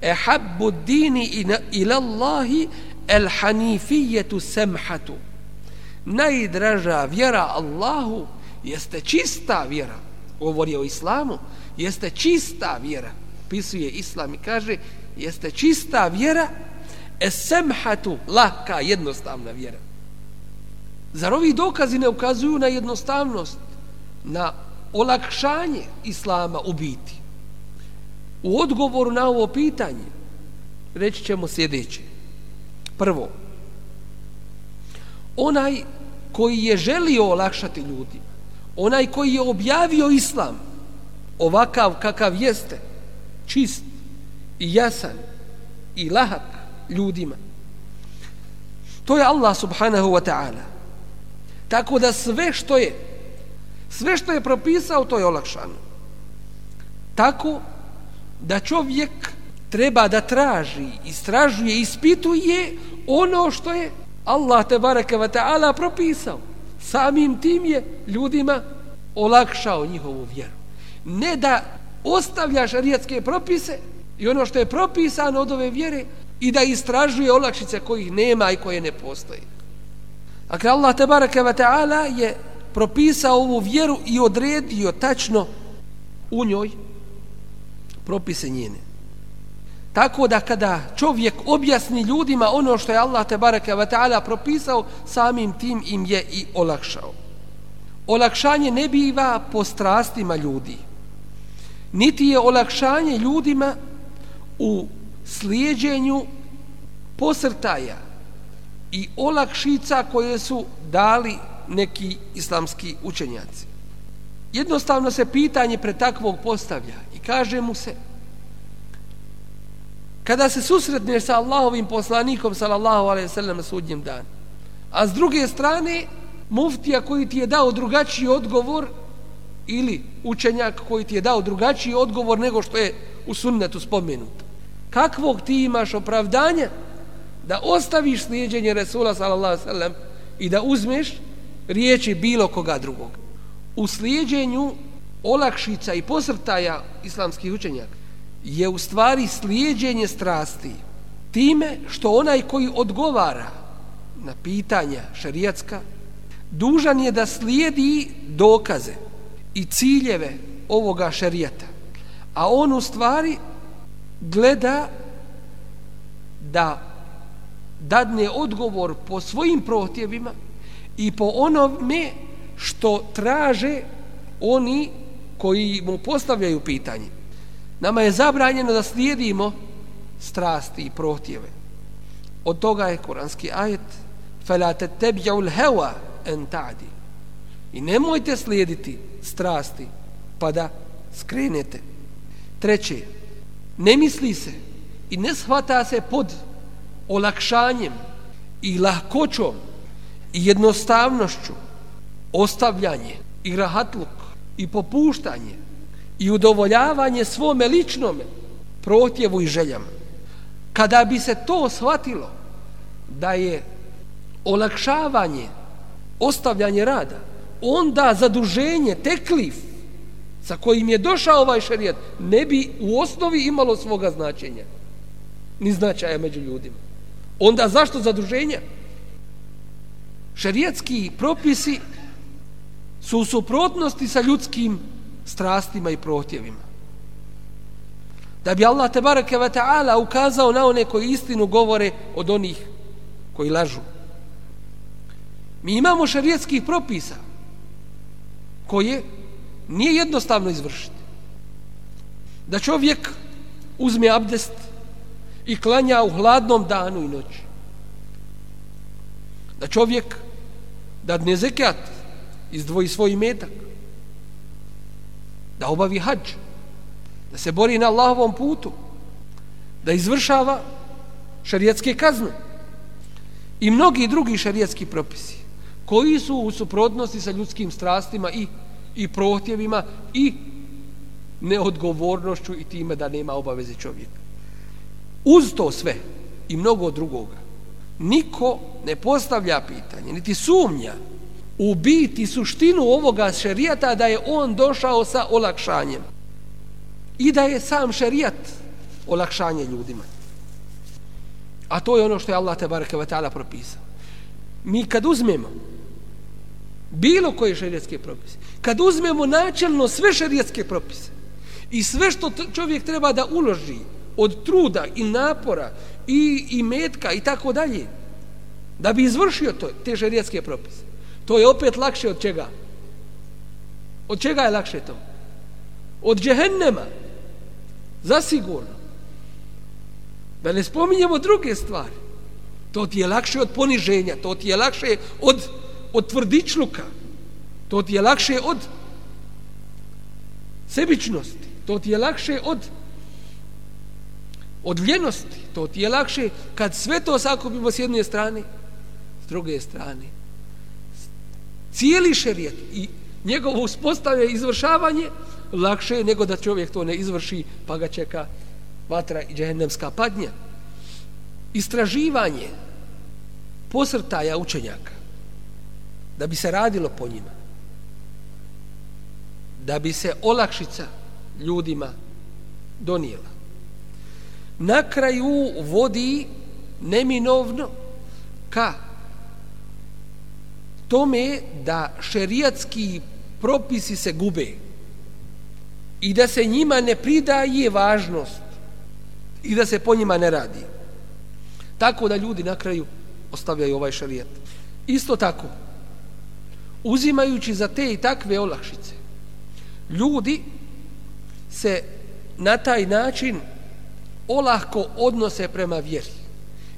e habbu dini ila Allahi el hanifijetu semhatu. Najdraža vjera Allahu jeste čista vjera. Govori o islamu, jeste čista vjera. Pisuje islam i kaže jeste čista vjera esemhatu, laka, jednostavna vjera. Zar ovi dokazi ne ukazuju na jednostavnost, na olakšanje Islama u biti? U odgovoru na ovo pitanje reći ćemo sljedeće. Prvo, onaj koji je želio olakšati ljudima, onaj koji je objavio Islam ovakav kakav jeste, čist i jasan i lahak ljudima, to je Allah subhanahu wa ta'ala. Tako da sve što je sve što je propisao to je olakšano. Tako da čovjek treba da traži, istražuje, ispituje ono što je Allah te baraka wa ta'ala propisao. Samim tim je ljudima olakšao njihovu vjeru. Ne da ostavlja šarijatske propise i ono što je propisano od ove vjere i da istražuje olakšice kojih nema i koje ne postoje. Dakle, Allah te baraka wa ta'ala je propisao ovu vjeru i odredio tačno u njoj propise njene. Tako da kada čovjek objasni ljudima ono što je Allah te baraka wa ta'ala propisao, samim tim im je i olakšao. Olakšanje ne biva po strastima ljudi. Niti je olakšanje ljudima u slijedjenju posrtaja, i olakšica koje su dali neki islamski učenjaci. Jednostavno se pitanje pre takvog postavlja i kaže mu se kada se susretneš sa Allahovim poslanikom sallallahu alaihi sallam sudnjem dan a s druge strane muftija koji ti je dao drugačiji odgovor ili učenjak koji ti je dao drugačiji odgovor nego što je u sunnetu spomenuto kakvog ti imaš opravdanja da ostaviš slijedjenje Resula sallallahu sallam i da uzmeš riječi bilo koga drugog. U slijedjenju olakšica i posrtaja islamskih učenjaka je u stvari slijedjenje strasti time što onaj koji odgovara na pitanja šarijatska dužan je da slijedi dokaze i ciljeve ovoga šarijata. A on u stvari gleda da dadne odgovor po svojim prohtjevima i po onome što traže oni koji mu postavljaju pitanje. Nama je zabranjeno da slijedimo strasti i prohtjeve. Od toga je kuranski ajet فَلَا تَتَّبْجَعُ الْهَوَا أَنْ تَعْدِ I nemojte slijediti strasti pa da skrenete. Treće, ne misli se i ne shvata se pod olakšanjem i lahkoćom i jednostavnošću ostavljanje i rahatluk i popuštanje i udovoljavanje svome ličnome protjevu i željama. Kada bi se to shvatilo da je olakšavanje, ostavljanje rada, onda zaduženje, teklif sa kojim je došao ovaj šerijat, ne bi u osnovi imalo svoga značenja ni značaja među ljudima onda zašto zaduženja? Šerijatski propisi su u suprotnosti sa ljudskim strastima i protjevima. Da bi Allah te bareke ve ta'ala ukazao na one koji istinu govore od onih koji lažu. Mi imamo šerijatskih propisa koje nije jednostavno izvršiti. Da čovjek uzme abdest i klanja u hladnom danu i noći. Da čovjek da ne zekat izdvoji svoj metak da obavi hađ. Da se bori na Allahovom putu. Da izvršava šarijetske kazne. I mnogi drugi šarijetski propisi koji su u suprotnosti sa ljudskim strastima i, i prohtjevima i neodgovornošću i time da nema obaveze čovjeka. Uz to sve i mnogo drugoga, niko ne postavlja pitanje, niti sumnja u biti suštinu ovoga šerijata da je on došao sa olakšanjem i da je sam šerijat olakšanje ljudima. A to je ono što je Allah te bareke ta'ala propisao. Mi kad uzmemo bilo koje šerijetske propise, kad uzmemo načelno sve šerijetske propise i sve što čovjek treba da uloži od truda i napora i, i metka i tako dalje, da bi izvršio to, te šerijetske propise, to je opet lakše od čega? Od čega je lakše to? Od džehennema. Zasigurno. Da ne spominjemo druge stvari. To ti je lakše od poniženja, to ti je lakše od, od tvrdičluka, to ti je lakše od sebičnosti, to ti je lakše od od ljenosti, to ti je lakše kad sve to sakupimo s jedne strane, s druge strane. Cijeli šerijet i njegovo uspostavljanje i izvršavanje lakše je nego da čovjek to ne izvrši pa ga čeka vatra i džehennemska padnja. Istraživanje posrtaja učenjaka da bi se radilo po njima da bi se olakšica ljudima donijela na kraju vodi neminovno ka tome da šerijatski propisi se gube i da se njima ne pridaje važnost i da se po njima ne radi. Tako da ljudi na kraju ostavljaju ovaj šarijat. Isto tako, uzimajući za te i takve olakšice, ljudi se na taj način olahko odnose prema vjeri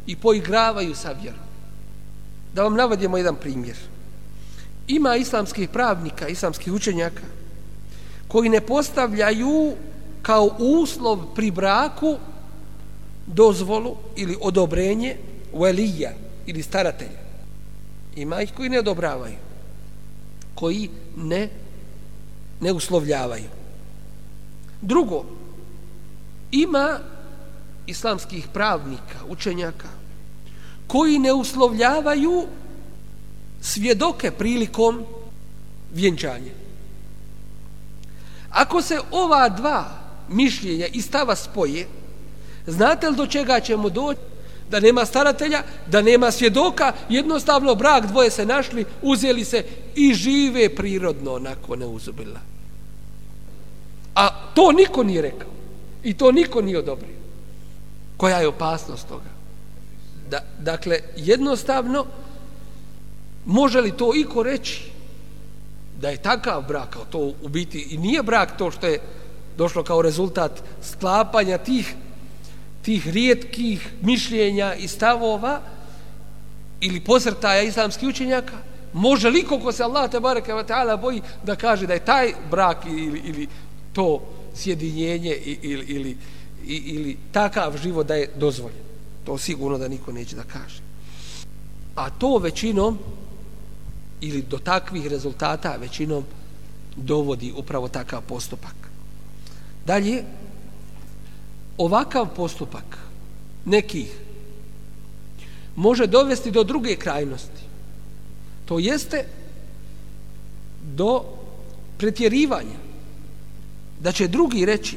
i poigravaju sa vjerom. Da vam navodimo jedan primjer. Ima islamskih pravnika, islamskih učenjaka, koji ne postavljaju kao uslov pri braku dozvolu ili odobrenje velija ili staratelja. Ima ih koji ne odobravaju, koji ne, ne uslovljavaju. Drugo, ima islamskih pravnika, učenjaka, koji ne uslovljavaju svjedoke prilikom vjenčanja. Ako se ova dva mišljenja i stava spoje, znate li do čega ćemo doći? Da nema staratelja, da nema svjedoka, jednostavno brak dvoje se našli, uzeli se i žive prirodno onako neuzubila. A to niko nije rekao. I to niko nije odobrio. Koja je opasnost toga? Da, dakle, jednostavno, može li to iko reći da je takav brak, kao to u biti i nije brak to što je došlo kao rezultat sklapanja tih tih rijetkih mišljenja i stavova ili posrtaja islamskih učenjaka, može li ko se Allah te bareke ve taala boji da kaže da je taj brak ili, ili to sjedinjenje ili, ili, ili, ili takav život da je dozvoljen. To sigurno da niko neće da kaže. A to većinom ili do takvih rezultata većinom dovodi upravo takav postupak. Dalje, ovakav postupak nekih može dovesti do druge krajnosti. To jeste do pretjerivanja. Da će drugi reći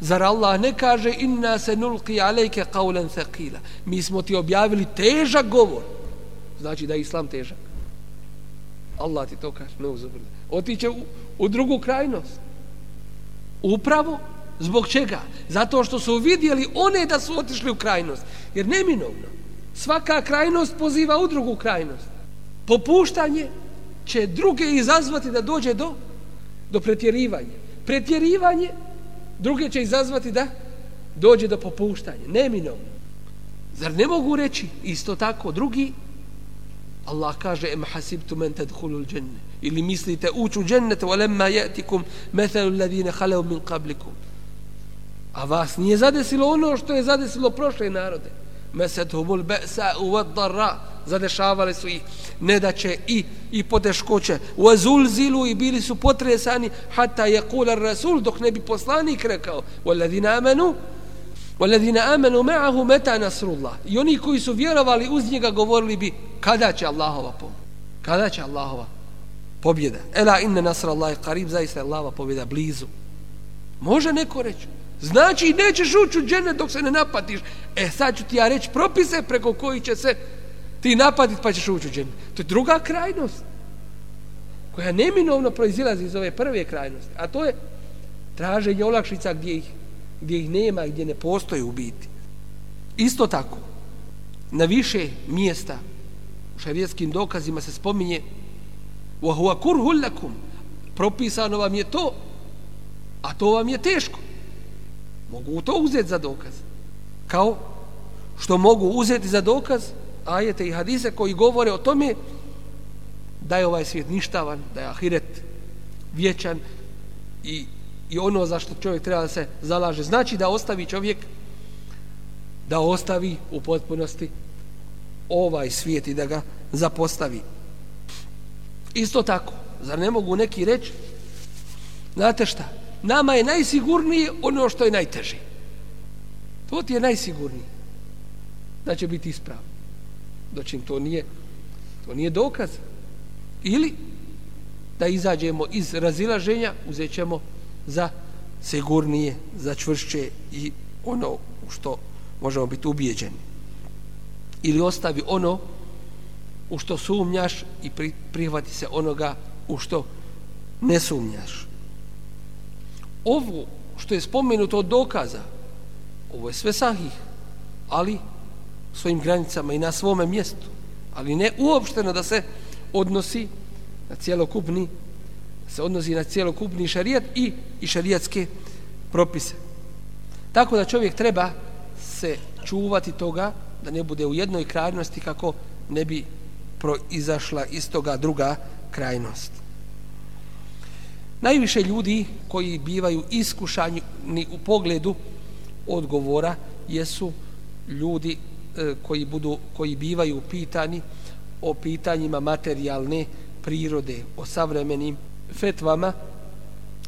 Zar Allah ne kaže inna se nulqi alejke qawlan thaqila. Mi smo ti objavili težak govor. Znači da je islam težak. Allah ti to kaže, ne uzobrne. Otiće u, u drugu krajnost. Upravo zbog čega? Zato što su vidjeli one da su otišli u krajnost. Jer neminovno, svaka krajnost poziva u drugu krajnost. Popuštanje će druge izazvati da dođe do, do pretjerivanja. Pretjerivanje druge će izazvati da dođe do popuštanja. Neminovno. Zar ne mogu reći isto tako drugi? Allah kaže em hasibtu men tadkhulul janna ili mislite uću u džennet walamma yatikum mathalu alladhina khalu min qablikum A vas nije zadesilo ono što je zadesilo prošle narode. Meset humul besa u vaddara. Zadešavali su ih nedaće i, i poteškoće. U azulzilu i bili su potresani hata je kular rasul dok ne bi poslanik rekao. U amanu amenu. amanu ma'ahu meta nasrullah. I oni koji su vjerovali uz njega govorili bi kada će Allahova pomoć. Kada će Allahova pobjeda? Ela inna nasrallahi qarib, zaista je Allahova pobjeda blizu. Može neko reći, znači nećeš ući u džennet dok se ne napatiš e sad ću ti ja reći propise preko koji će se ti napaditi pa ćeš ući u džennet to je druga krajnost koja neminovno proizilazi iz ove prve krajnosti a to je traženje olakšica gdje ih gdje ih nema, gdje ne postoje u biti. Isto tako, na više mjesta u šarijetskim dokazima se spominje وَهُوَ كُرْهُ لَكُمْ Propisano vam je to, a to vam je teško. Mogu to uzeti za dokaz. Kao što mogu uzeti za dokaz ajete i hadise koji govore o tome da je ovaj svijet ništavan, da je ahiret vječan i i ono za što čovjek treba da se zalaže. Znači da ostavi čovjek da ostavi u potpunosti ovaj svijet i da ga zapostavi. Isto tako, zar ne mogu neki reći znate šta, nama je najsigurnije ono što je najteže. To ti je najsigurnije da će biti ispravno. Doćim to nije to nije dokaz. Ili da izađemo iz razilaženja, uzet ćemo za sigurnije, za čvršće i ono što možemo biti ubijeđeni. Ili ostavi ono u što sumnjaš i prihvati se onoga u što ne sumnjaš. Ovo što je spomenuto od dokaza, ovo je sve sahih, ali svojim granicama i na svome mjestu, ali ne uopšteno da se odnosi na cijelokupni se odnosi na cijelokupni šarijat i, i šarijatske propise. Tako da čovjek treba se čuvati toga da ne bude u jednoj krajnosti kako ne bi proizašla iz toga druga krajnost. Najviše ljudi koji bivaju iskušani u pogledu odgovora jesu ljudi e, koji budu koji bivaju pitani o pitanjima materijalne prirode, o savremenim fetvama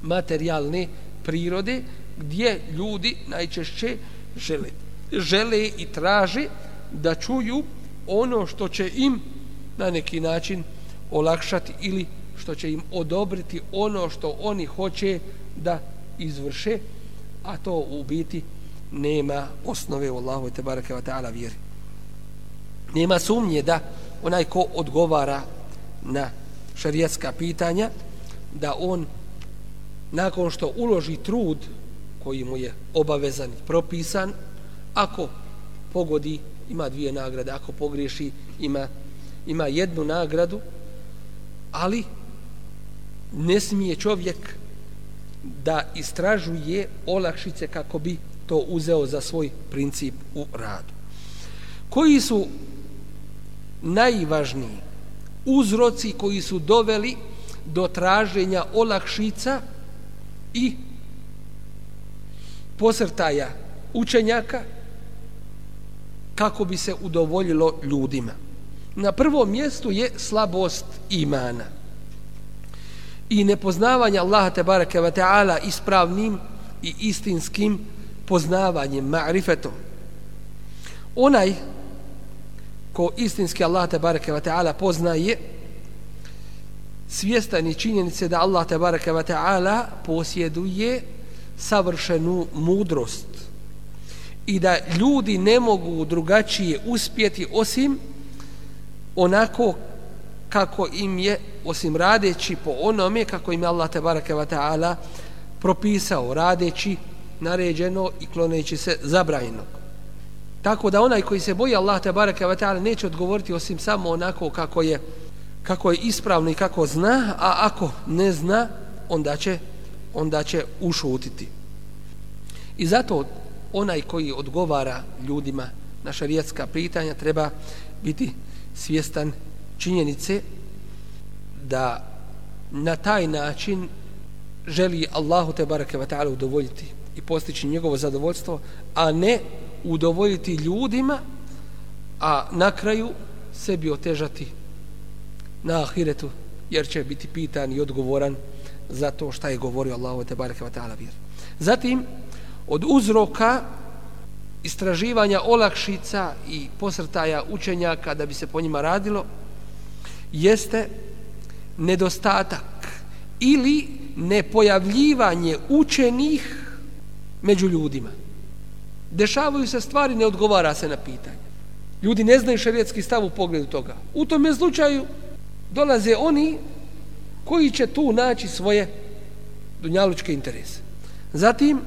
materijalne prirode gdje ljudi najčešće žele, žele i traže da čuju ono što će im na neki način olakšati ili što će im odobriti ono što oni hoće da izvrše a to u biti nema osnove u Allahu te bareke ve taala vjeri. Nema sumnje da onaj ko odgovara na šerijatska pitanja da on nakon što uloži trud koji mu je obavezan i propisan ako pogodi ima dvije nagrade ako pogriješi ima, ima jednu nagradu ali ne smije čovjek da istražuje olakšice kako bi to uzeo za svoj princip u radu koji su najvažniji uzroci koji su doveli do traženja olakšica i posrtaja učenjaka kako bi se udovoljilo ljudima. Na prvom mjestu je slabost imana i nepoznavanje Allaha te bareke ve taala ispravnim i istinskim poznavanjem ma'rifetom. Onaj ko istinski Allah te bareke ve taala poznaje svjestan je činjenice da Allah tebareke ve ta'ala posjeduje savršenu mudrost i da ljudi ne mogu drugačije uspjeti osim onako kako im je osim radeći po onome kako im je Allah barake wa ta'ala propisao radeći naređeno i kloneći se zabranjeno. tako da onaj koji se boji Allah tabaraka wa ta'ala neće odgovoriti osim samo onako kako je kako je ispravno i kako zna, a ako ne zna, onda će, onda će ušutiti. I zato onaj koji odgovara ljudima na šarijetska pitanja treba biti svjestan činjenice da na taj način želi Allahu te bareke ve ta'ala udovoljiti i postići njegovo zadovoljstvo, a ne udovoljiti ljudima, a na kraju sebi otežati na ahiretu, jer će biti pitan i odgovoran za to šta je govorio Allahu te bareke ve taala vjer. Zatim od uzroka istraživanja olakšica i posrtaja učenja kada bi se po njima radilo jeste nedostatak ili nepojavljivanje učenih među ljudima. Dešavaju se stvari, ne odgovara se na pitanje. Ljudi ne znaju šarijetski stav u pogledu toga. U tom slučaju dolaze oni koji će tu naći svoje dunjalučke interese. Zatim,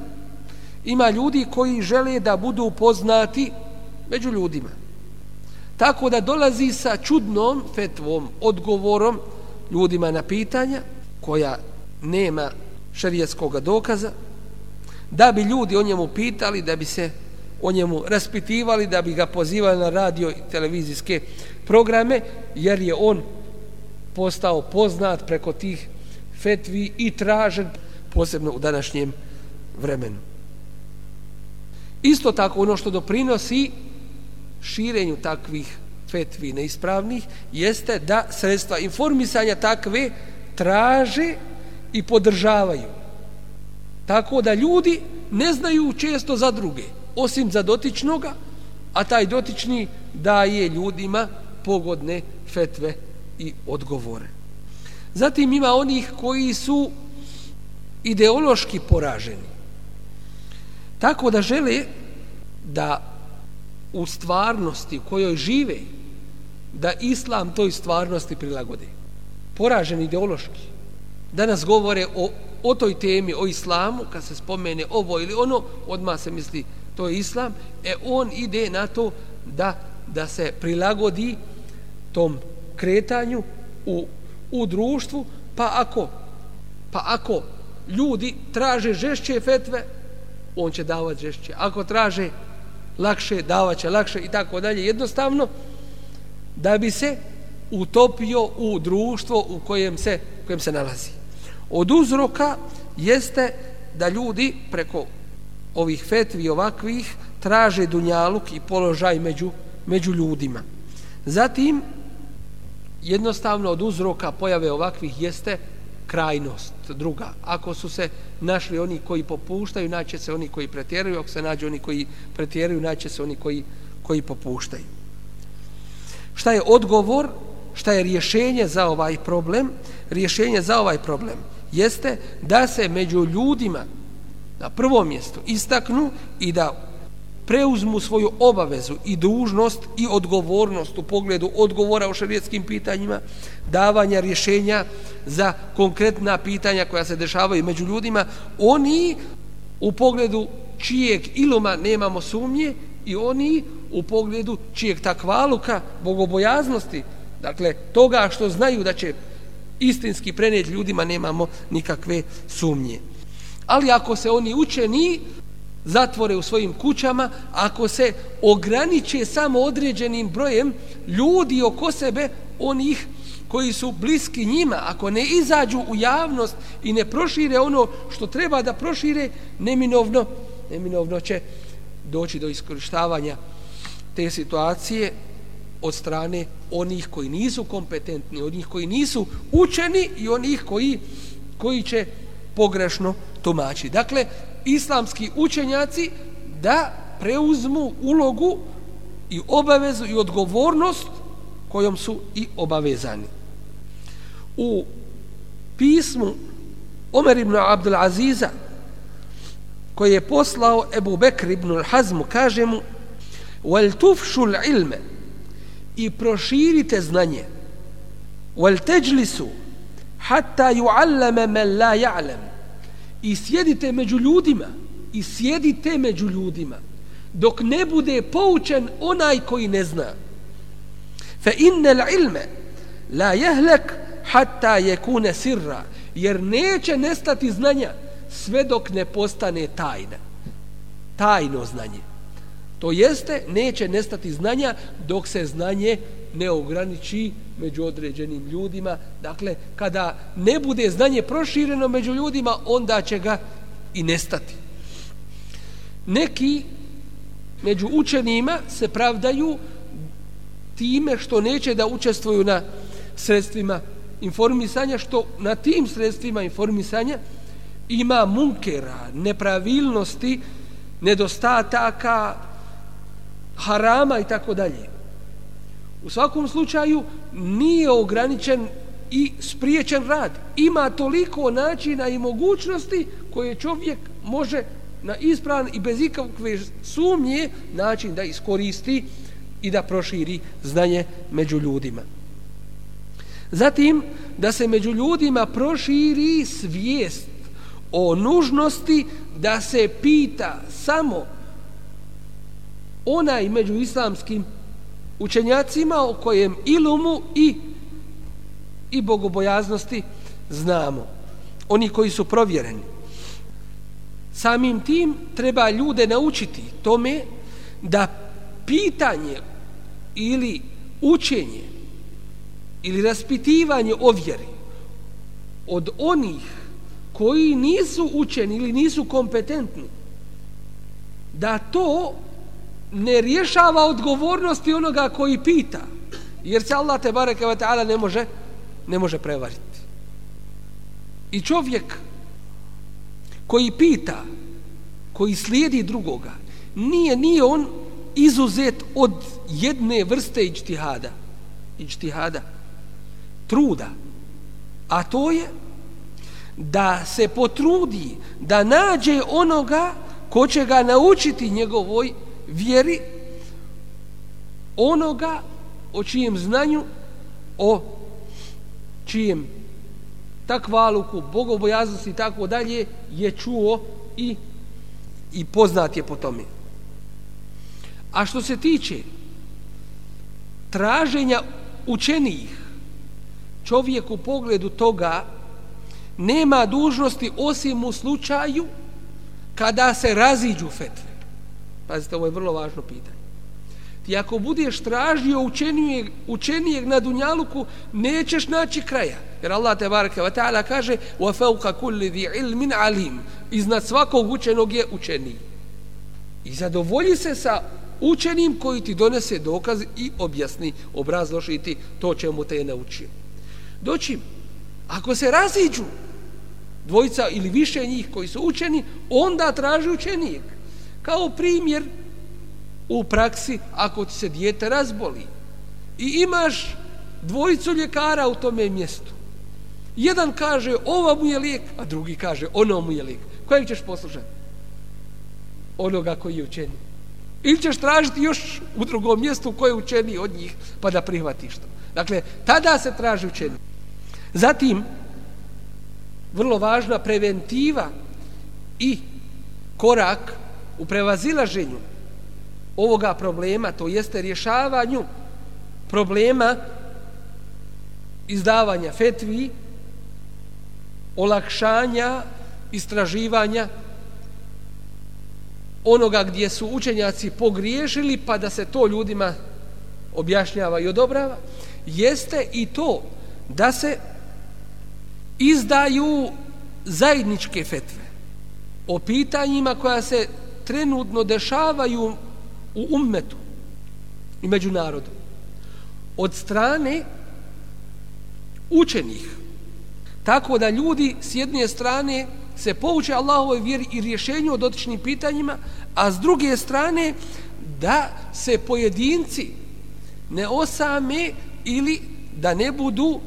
ima ljudi koji žele da budu poznati među ljudima. Tako da dolazi sa čudnom fetvom, odgovorom ljudima na pitanja koja nema šarijetskog dokaza, da bi ljudi o njemu pitali, da bi se o njemu raspitivali, da bi ga pozivali na radio i televizijske programe, jer je on postao poznat preko tih fetvi i tražen posebno u današnjem vremenu. Isto tako ono što doprinosi širenju takvih fetvi neispravnih jeste da sredstva informisanja takve traže i podržavaju. Tako da ljudi ne znaju često za druge, osim za dotičnoga, a taj dotični daje ljudima pogodne fetve i odgovore. Zatim ima onih koji su ideološki poraženi. Tako da žele da u stvarnosti u kojoj žive da islam toj stvarnosti prilagode. Poraženi ideološki. Danas govore o, o toj temi, o islamu, kad se spomene ovo ili ono, odma se misli to je islam, e on ide na to da, da se prilagodi tom kretanju u, u društvu, pa ako, pa ako ljudi traže žešće fetve, on će davati žešće. Ako traže lakše, davaće lakše i tako dalje. Jednostavno, da bi se utopio u društvo u kojem se, u kojem se nalazi. Od uzroka jeste da ljudi preko ovih fetvi ovakvih traže dunjaluk i položaj među, među ljudima. Zatim, jednostavno od uzroka pojave ovakvih jeste krajnost druga. Ako su se našli oni koji popuštaju, naće se oni koji pretjeraju, ako se nađe oni koji pretjeraju, naće se oni koji, koji popuštaju. Šta je odgovor, šta je rješenje za ovaj problem? Rješenje za ovaj problem jeste da se među ljudima na prvom mjestu istaknu i da preuzmu svoju obavezu i dužnost i odgovornost u pogledu odgovora o šarijetskim pitanjima, davanja rješenja za konkretna pitanja koja se dešavaju među ljudima, oni u pogledu čijeg iluma nemamo sumnje i oni u pogledu čijeg takvaluka, bogobojaznosti, dakle toga što znaju da će istinski prenijeti ljudima nemamo nikakve sumnje. Ali ako se oni učeni, zatvore u svojim kućama, ako se ograniče samo određenim brojem ljudi oko sebe, onih koji su bliski njima, ako ne izađu u javnost i ne prošire ono što treba da prošire, neminovno, neminovno će doći do iskorištavanja te situacije od strane onih koji nisu kompetentni, onih koji nisu učeni i onih koji, koji će pogrešno tumači. Dakle, islamski učenjaci da preuzmu ulogu i obavezu i odgovornost kojom su i obavezani. U pismu Omer ibn Abdul Aziza koji je poslao Ebu Bekr ibn Hazmu kaže mu wal tufšu ilme i proširite znanje wal tajlisu hatta yu'allama man la ya'lam i sjedite među ljudima. I sjedite među ljudima. Dok ne bude poučen onaj koji ne zna. Fa innal ilme la yahlak hatta yakuna sirra. Jer neće nestati znanja sve dok ne postane tajna. Tajno znanje. To jeste, neće nestati znanja dok se znanje ne ograniči među određenim ljudima. Dakle, kada ne bude znanje prošireno među ljudima, onda će ga i nestati. Neki među učenima se pravdaju time što neće da učestvuju na sredstvima informisanja, što na tim sredstvima informisanja ima munkera, nepravilnosti, nedostataka, harama i tako dalje. U svakom slučaju nije ograničen i spriječen rad. Ima toliko načina i mogućnosti koje čovjek može na ispravan i bez ikakve sumnje način da iskoristi i da proširi znanje među ljudima. Zatim, da se među ljudima proširi svijest o nužnosti da se pita samo onaj među islamskim učenjacima o kojem ilumu i i bogobojaznosti znamo. Oni koji su provjereni. Samim tim treba ljude naučiti tome da pitanje ili učenje ili raspitivanje o vjeri od onih koji nisu učeni ili nisu kompetentni da to ne rješava odgovornosti onoga koji pita jer se Allah te bareke ve taala ne može ne može prevariti i čovjek koji pita koji slijedi drugoga nije nije on izuzet od jedne vrste ijtihada ijtihada truda a to je da se potrudi da nađe onoga ko će ga naučiti njegovoj vjeri onoga o čijem znanju o čijem takvaluku, bogobojaznosti i tako dalje je čuo i i poznat je po tome. A što se tiče traženja učenijih čovjek u pogledu toga nema dužnosti osim u slučaju kada se raziđu fetve. Pazite, ovo je vrlo važno pitanje. Ti ako budeš tražio učenijeg, učenijeg na Dunjaluku, nećeš naći kraja. Jer Allah te baraka wa ta'ala kaže وَفَوْقَ كُلِّ ذِي عِلْمٍ عَلِيمٍ Iznad svakog učenog je učeniji. I zadovolji se sa učenim koji ti donese dokaz i objasni, obrazložiti to čemu te je naučio. Doći, ako se raziđu dvojica ili više njih koji su učeni, onda traži učenijeg. Kao primjer u praksi ako ti se dijete razboli i imaš dvojicu ljekara u tome mjestu. Jedan kaže ova mu je lijek, a drugi kaže ono mu je lijek. Kojeg ćeš poslušati? Onoga koji je učeni. Ili ćeš tražiti još u drugom mjestu koje je učeni od njih pa da prihvatiš to. Dakle, tada se traži učeni. Zatim, vrlo važna preventiva i korak u prevazilaženju ovoga problema, to jeste rješavanju problema izdavanja fetvi, olakšanja, istraživanja onoga gdje su učenjaci pogriješili pa da se to ljudima objašnjava i odobrava, jeste i to da se izdaju zajedničke fetve. O pitanjima koja se trenutno dešavaju u ummetu i među narodom. Od strane učenih. Tako da ljudi s jedne strane se pouče Allahovoj vjeri i rješenju o dotičnim pitanjima a s druge strane da se pojedinci ne osame ili da ne budu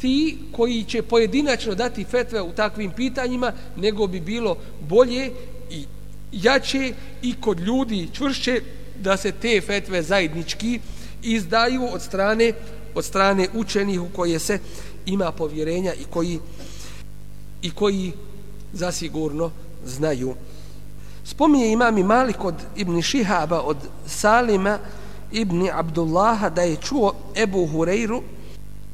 ti koji će pojedinačno dati fetve u takvim pitanjima, nego bi bilo bolje i jače i kod ljudi čvršće da se te fetve zajednički izdaju od strane od strane učenih u koje se ima povjerenja i koji i koji zasigurno znaju. Spominje imam i Malik od Ibn Šihaba od Salima Ibn Abdullaha da je čuo Ebu Hureyru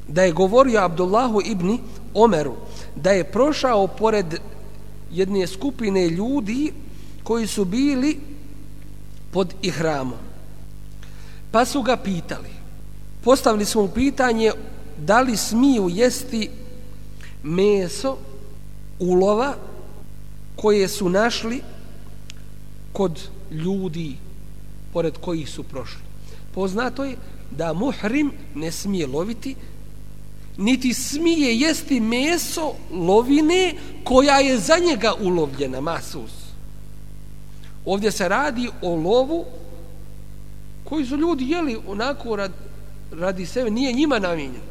da je govorio Abdullahu ibn Omeru da je prošao pored jedne skupine ljudi koji su bili pod ihramom. Pa su ga pitali. Postavili smo mu pitanje da li smiju jesti meso ulova koje su našli kod ljudi pored kojih su prošli. Poznato je da muhrim ne smije loviti niti smije jesti meso lovine koja je za njega ulovljena masus. Ovdje se radi o lovu koji su ljudi jeli onako rad, radi sebe, nije njima namijenjen.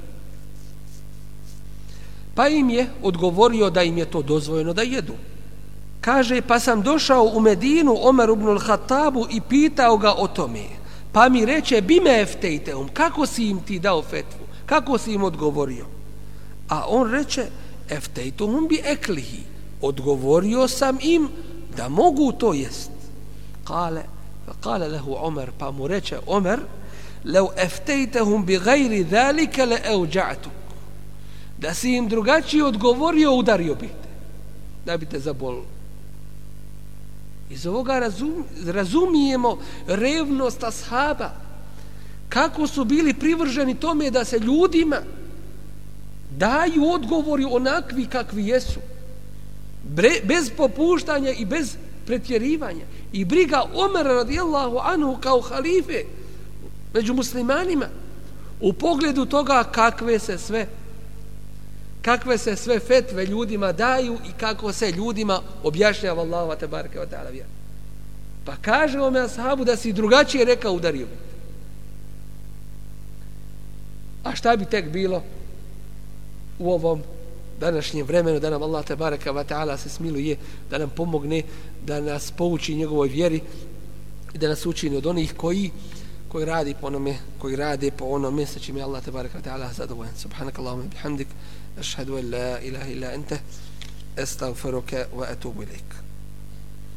Pa im je odgovorio da im je to dozvojeno da jedu. Kaže, pa sam došao u Medinu Omer ibn al-Hattabu i pitao ga o tome. Pa mi reče, bime eftejte kako si im ti dao fetvu? Kako si im odgovorio? A on reče, eftejte bi eklihi. Odgovorio sam im da mogu to jest. Kale, kale lehu Omer, pa mu reče Omer, بغير ذلك bi gajri dhalike. Da si im drugačije odgovorio, udario bih te. Da bi te zabolilo. Iz ovoga razum, razumijemo revnost ashaba. Kako su bili privrženi tome da se ljudima daju odgovori onakvi kakvi jesu. Bre, bez popuštanja i bez pretjerivanja. I briga Omera radijallahu anhu kao halife među muslimanima u pogledu toga kakve se sve kakve se sve fetve ljudima daju i kako se ljudima objašnjava Allahu te bareke ve taala vjera. Pa kaže ome ashabu da si drugačije rekao udario. A šta bi tek bilo u ovom današnjem vremenu da nam Allah te baraka va taala se smiluje da nam pomogne da nas pouči njegovoj vjeri i da nas učini od onih koji koji radi po onome koji rade po onome sa čime Allah te baraka taala zadovoljan. Subhanakallahumma bihamdik ashhadu an la ilaha illa anta astaghfiruka wa atubu ilaik